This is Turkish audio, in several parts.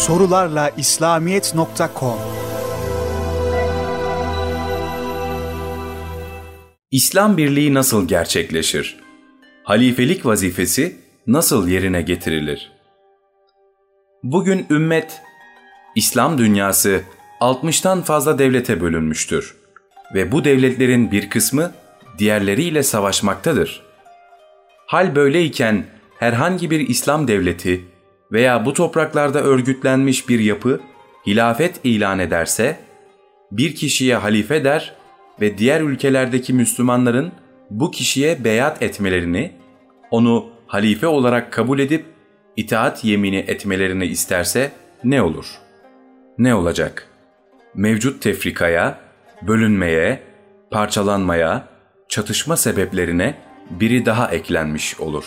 Sorularla İslamiyet.com İslam birliği nasıl gerçekleşir? Halifelik vazifesi nasıl yerine getirilir? Bugün ümmet, İslam dünyası 60'tan fazla devlete bölünmüştür ve bu devletlerin bir kısmı diğerleriyle savaşmaktadır. Hal böyleyken herhangi bir İslam devleti veya bu topraklarda örgütlenmiş bir yapı hilafet ilan ederse, bir kişiye halife der ve diğer ülkelerdeki Müslümanların bu kişiye beyat etmelerini, onu halife olarak kabul edip itaat yemini etmelerini isterse ne olur? Ne olacak? Mevcut tefrikaya, bölünmeye, parçalanmaya, çatışma sebeplerine biri daha eklenmiş olur.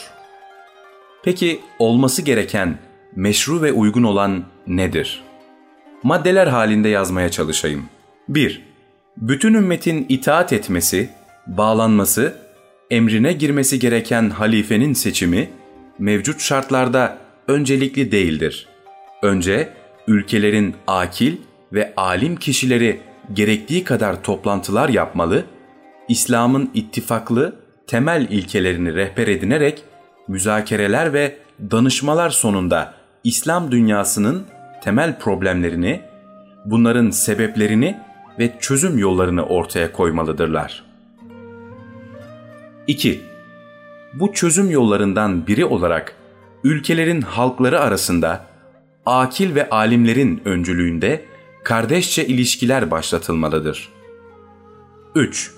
Peki olması gereken, meşru ve uygun olan nedir? Maddeler halinde yazmaya çalışayım. 1. Bütün ümmetin itaat etmesi, bağlanması, emrine girmesi gereken halifenin seçimi, mevcut şartlarda öncelikli değildir. Önce ülkelerin akil ve alim kişileri gerektiği kadar toplantılar yapmalı, İslam'ın ittifaklı temel ilkelerini rehber edinerek müzakereler ve danışmalar sonunda İslam dünyasının temel problemlerini, bunların sebeplerini ve çözüm yollarını ortaya koymalıdırlar. 2. Bu çözüm yollarından biri olarak ülkelerin halkları arasında akil ve alimlerin öncülüğünde kardeşçe ilişkiler başlatılmalıdır. 3.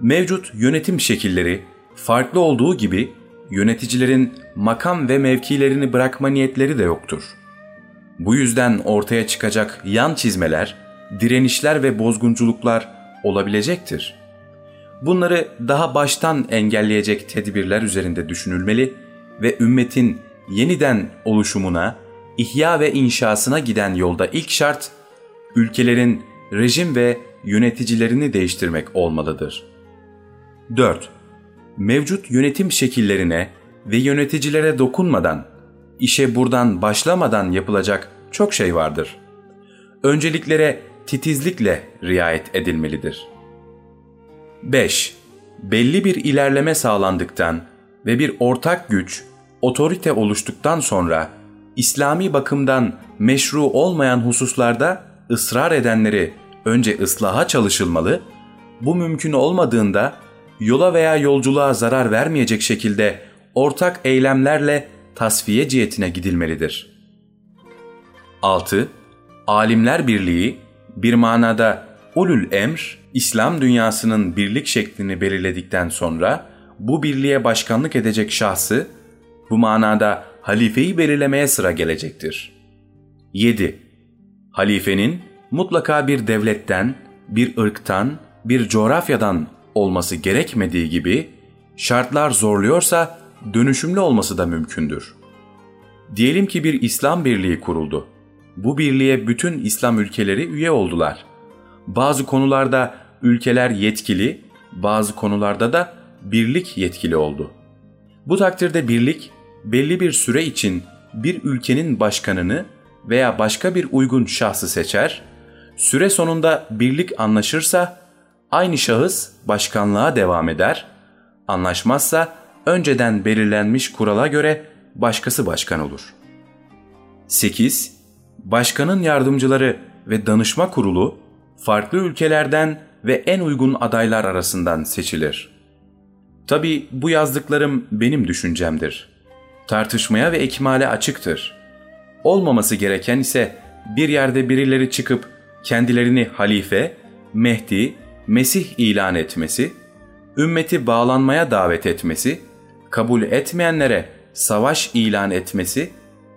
Mevcut yönetim şekilleri farklı olduğu gibi yöneticilerin makam ve mevkilerini bırakma niyetleri de yoktur. Bu yüzden ortaya çıkacak yan çizmeler, direnişler ve bozgunculuklar olabilecektir. Bunları daha baştan engelleyecek tedbirler üzerinde düşünülmeli ve ümmetin yeniden oluşumuna, ihya ve inşasına giden yolda ilk şart, ülkelerin rejim ve yöneticilerini değiştirmek olmalıdır. 4 mevcut yönetim şekillerine ve yöneticilere dokunmadan, işe buradan başlamadan yapılacak çok şey vardır. Önceliklere titizlikle riayet edilmelidir. 5. Belli bir ilerleme sağlandıktan ve bir ortak güç, otorite oluştuktan sonra İslami bakımdan meşru olmayan hususlarda ısrar edenleri önce ıslaha çalışılmalı, bu mümkün olmadığında yola veya yolculuğa zarar vermeyecek şekilde ortak eylemlerle tasfiye cihetine gidilmelidir. 6. Alimler Birliği bir manada ulul emr, İslam dünyasının birlik şeklini belirledikten sonra bu birliğe başkanlık edecek şahsı bu manada halifeyi belirlemeye sıra gelecektir. 7. Halifenin mutlaka bir devletten, bir ırktan, bir coğrafyadan olması gerekmediği gibi şartlar zorluyorsa dönüşümlü olması da mümkündür. Diyelim ki bir İslam birliği kuruldu. Bu birliğe bütün İslam ülkeleri üye oldular. Bazı konularda ülkeler yetkili, bazı konularda da birlik yetkili oldu. Bu takdirde birlik belli bir süre için bir ülkenin başkanını veya başka bir uygun şahsı seçer, süre sonunda birlik anlaşırsa aynı şahıs başkanlığa devam eder, anlaşmazsa önceden belirlenmiş kurala göre başkası başkan olur. 8. Başkanın yardımcıları ve danışma kurulu farklı ülkelerden ve en uygun adaylar arasından seçilir. Tabi bu yazdıklarım benim düşüncemdir. Tartışmaya ve ekmale açıktır. Olmaması gereken ise bir yerde birileri çıkıp kendilerini halife, Mehdi Mesih ilan etmesi, ümmeti bağlanmaya davet etmesi, kabul etmeyenlere savaş ilan etmesi,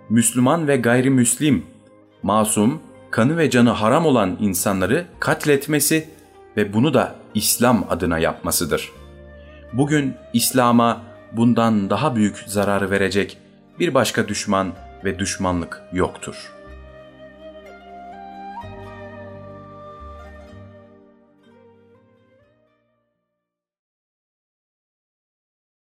Müslüman ve gayrimüslim, masum, kanı ve canı haram olan insanları katletmesi ve bunu da İslam adına yapmasıdır. Bugün İslam'a bundan daha büyük zararı verecek bir başka düşman ve düşmanlık yoktur.''